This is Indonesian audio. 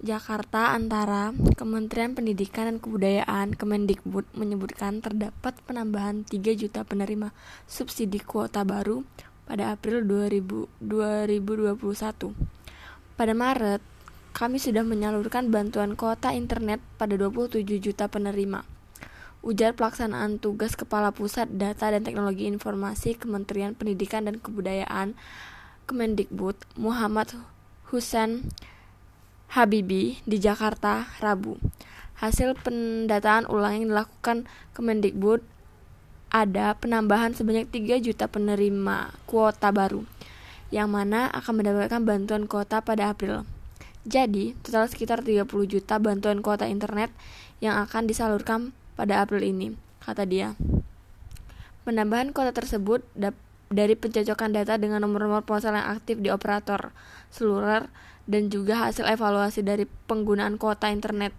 Jakarta antara Kementerian Pendidikan dan Kebudayaan Kemendikbud menyebutkan terdapat penambahan 3 juta penerima subsidi kuota baru pada April 2000, 2021. Pada Maret, kami sudah menyalurkan bantuan kuota internet pada 27 juta penerima. Ujar pelaksanaan tugas Kepala Pusat Data dan Teknologi Informasi Kementerian Pendidikan dan Kebudayaan Kemendikbud Muhammad Husen Habibi di Jakarta, Rabu. Hasil pendataan ulang yang dilakukan Kemendikbud ada penambahan sebanyak 3 juta penerima kuota baru, yang mana akan mendapatkan bantuan kuota pada April. Jadi, total sekitar 30 juta bantuan kuota internet yang akan disalurkan pada April ini, kata dia. Penambahan kuota tersebut dari pencocokan data dengan nomor-nomor ponsel yang aktif di operator seluler dan juga hasil evaluasi dari penggunaan kuota internet